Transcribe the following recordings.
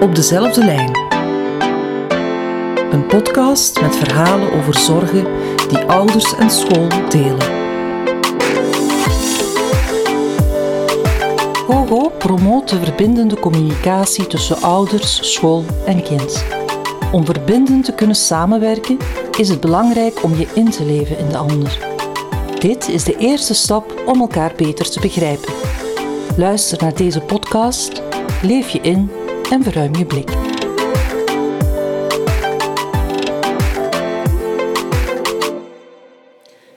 Op dezelfde lijn. Een podcast met verhalen over zorgen die ouders en school delen. GoGo promoot de verbindende communicatie tussen ouders, school en kind. Om verbindend te kunnen samenwerken is het belangrijk om je in te leven in de ander. Dit is de eerste stap om elkaar beter te begrijpen. Luister naar deze podcast, leef je in en verruim je blik.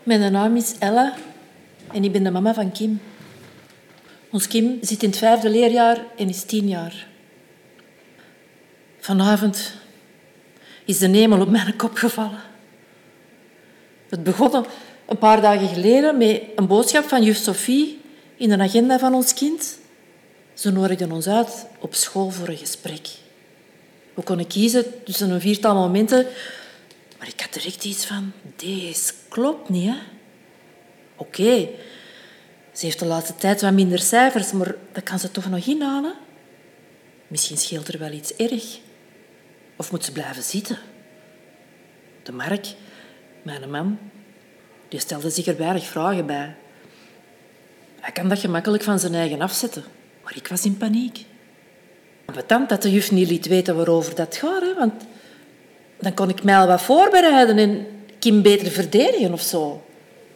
Mijn naam is Ella en ik ben de mama van Kim. Ons Kim zit in het vijfde leerjaar en is tien jaar. Vanavond is de hemel op mijn kop gevallen. Het begon een paar dagen geleden met een boodschap van juf Sophie in de agenda van ons kind. Ze nodigden ons uit op school voor een gesprek. We konden kiezen tussen een viertal momenten, maar ik had direct iets van, deze klopt niet, hè? Oké, ze heeft de laatste tijd wat minder cijfers, maar dat kan ze toch nog inhalen? Misschien scheelt er wel iets erg. Of moet ze blijven zitten? De Mark, mijn man, die stelde zich er weinig vragen bij. Hij kan dat gemakkelijk van zijn eigen afzetten, maar ik was in paniek. Betant dat de juf niet liet weten waarover dat gaat, hè, want dan kon ik mij al wat voorbereiden en Kim beter verdedigen of zo.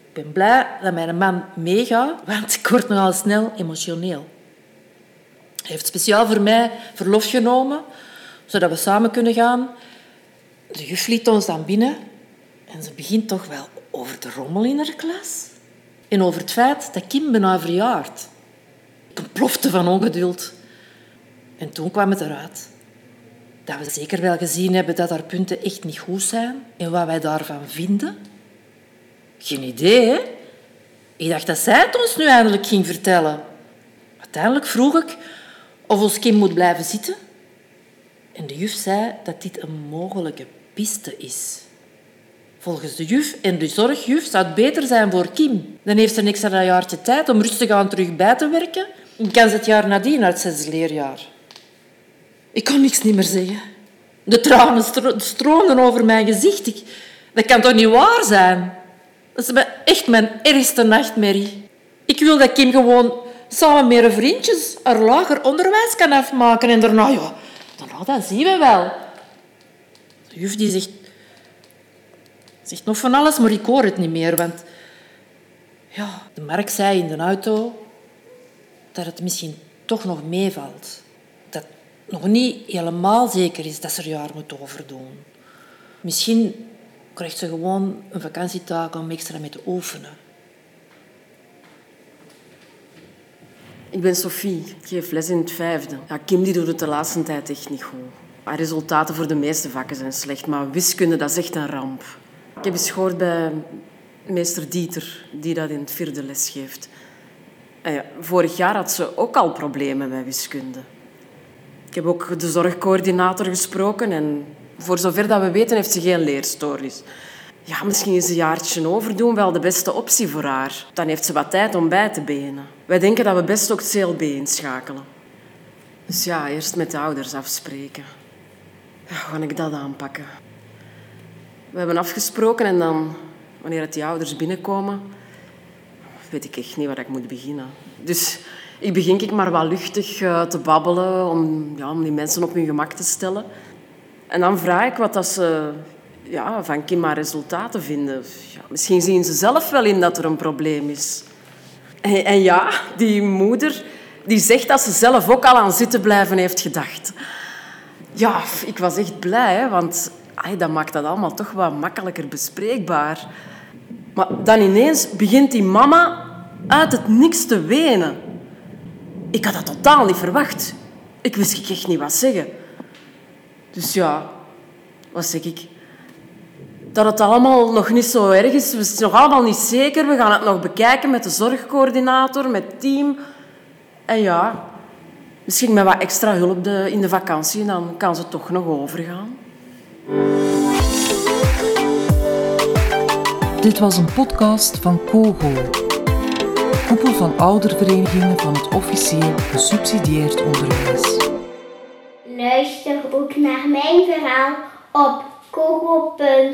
Ik ben blij dat mijn man meegaat, want ik word nogal snel emotioneel. Hij heeft speciaal voor mij verlof genomen, zodat we samen kunnen gaan. De juf liet ons dan binnen en ze begint toch wel over de rommel in haar klas en over het feit dat Kim bijna verjaard. Ik ontplofte van ongeduld. En toen kwam het eruit. Dat we zeker wel gezien hebben dat haar punten echt niet goed zijn en wat wij daarvan vinden. Geen idee, hè? Ik dacht dat zij het ons nu eindelijk ging vertellen. Uiteindelijk vroeg ik of ons Kim moet blijven zitten. En de juf zei dat dit een mogelijke piste is. Volgens de juf en de zorgjuf zou het beter zijn voor Kim. Dan heeft ze een extra jaartje tijd om rustig aan terug bij te werken en kan ze het jaar nadien uit zes leerjaar. Ik kon niks niet meer zeggen. De tranen stro stroomden over mijn gezicht. Dat kan toch niet waar zijn? Dat is echt mijn ergste nachtmerrie. Ik wil dat Kim gewoon samen met haar vriendjes haar lager onderwijs kan afmaken. En daarna, ja, daarna dat zien we wel. De juf die zegt, zegt nog van alles, maar ik hoor het niet meer. Want ja, de Mark zei in de auto dat het misschien toch nog meevalt. Dat nog niet helemaal zeker is dat ze er jaar moet overdoen. Misschien krijgt ze gewoon een vakantietaak om extra mee te oefenen. Ik ben Sophie. Ik geef les in het vijfde. Ja, Kim die doet het de laatste tijd echt niet goed. Haar resultaten voor de meeste vakken zijn slecht, maar wiskunde dat is echt een ramp. Ik heb eens gehoord bij meester Dieter, die dat in het vierde les geeft. Ja, vorig jaar had ze ook al problemen bij wiskunde. Ik heb ook de zorgcoördinator gesproken en voor zover dat we weten heeft ze geen leerstories. Ja, misschien is een jaartje overdoen wel de beste optie voor haar. Dan heeft ze wat tijd om bij te benen. Wij denken dat we best ook het CLB inschakelen. Dus ja, eerst met de ouders afspreken. Ja, hoe ga ik dat aanpakken? We hebben afgesproken en dan, wanneer het die ouders binnenkomen, weet ik echt niet waar ik moet beginnen. Dus ik begin ik maar wat luchtig eh, te babbelen om, ja, om die mensen op hun gemak te stellen. En dan vraag ik wat dat ze ja, van Kim haar resultaten vinden. Ja, misschien zien ze zelf wel in dat er een probleem is. En, en, ja, die moeder die zegt dat ze zelf ook al aan zitten blijven heeft gedacht. Ja, ik was echt blij, want ay, dat maakt dat allemaal toch wat makkelijker bespreekbaar. Maar dan ineens begint die mama uit het niks te wenen. Ik had dat totaal niet verwacht. Ik wist echt niet wat zeggen. Dus ja, wat zeg ik? Dat het allemaal nog niet zo erg is. We zijn nog allemaal niet zeker. We gaan het nog bekijken met de zorgcoördinator, met het team. En ja, misschien met wat extra hulp in de vakantie. Dan kan ze toch nog overgaan. Dit was een podcast van Kogo. koepel van ouderverenigingen van het officieel gesubsidieerd onderwijs. Luister ook naar mijn verhaal op kogo.be.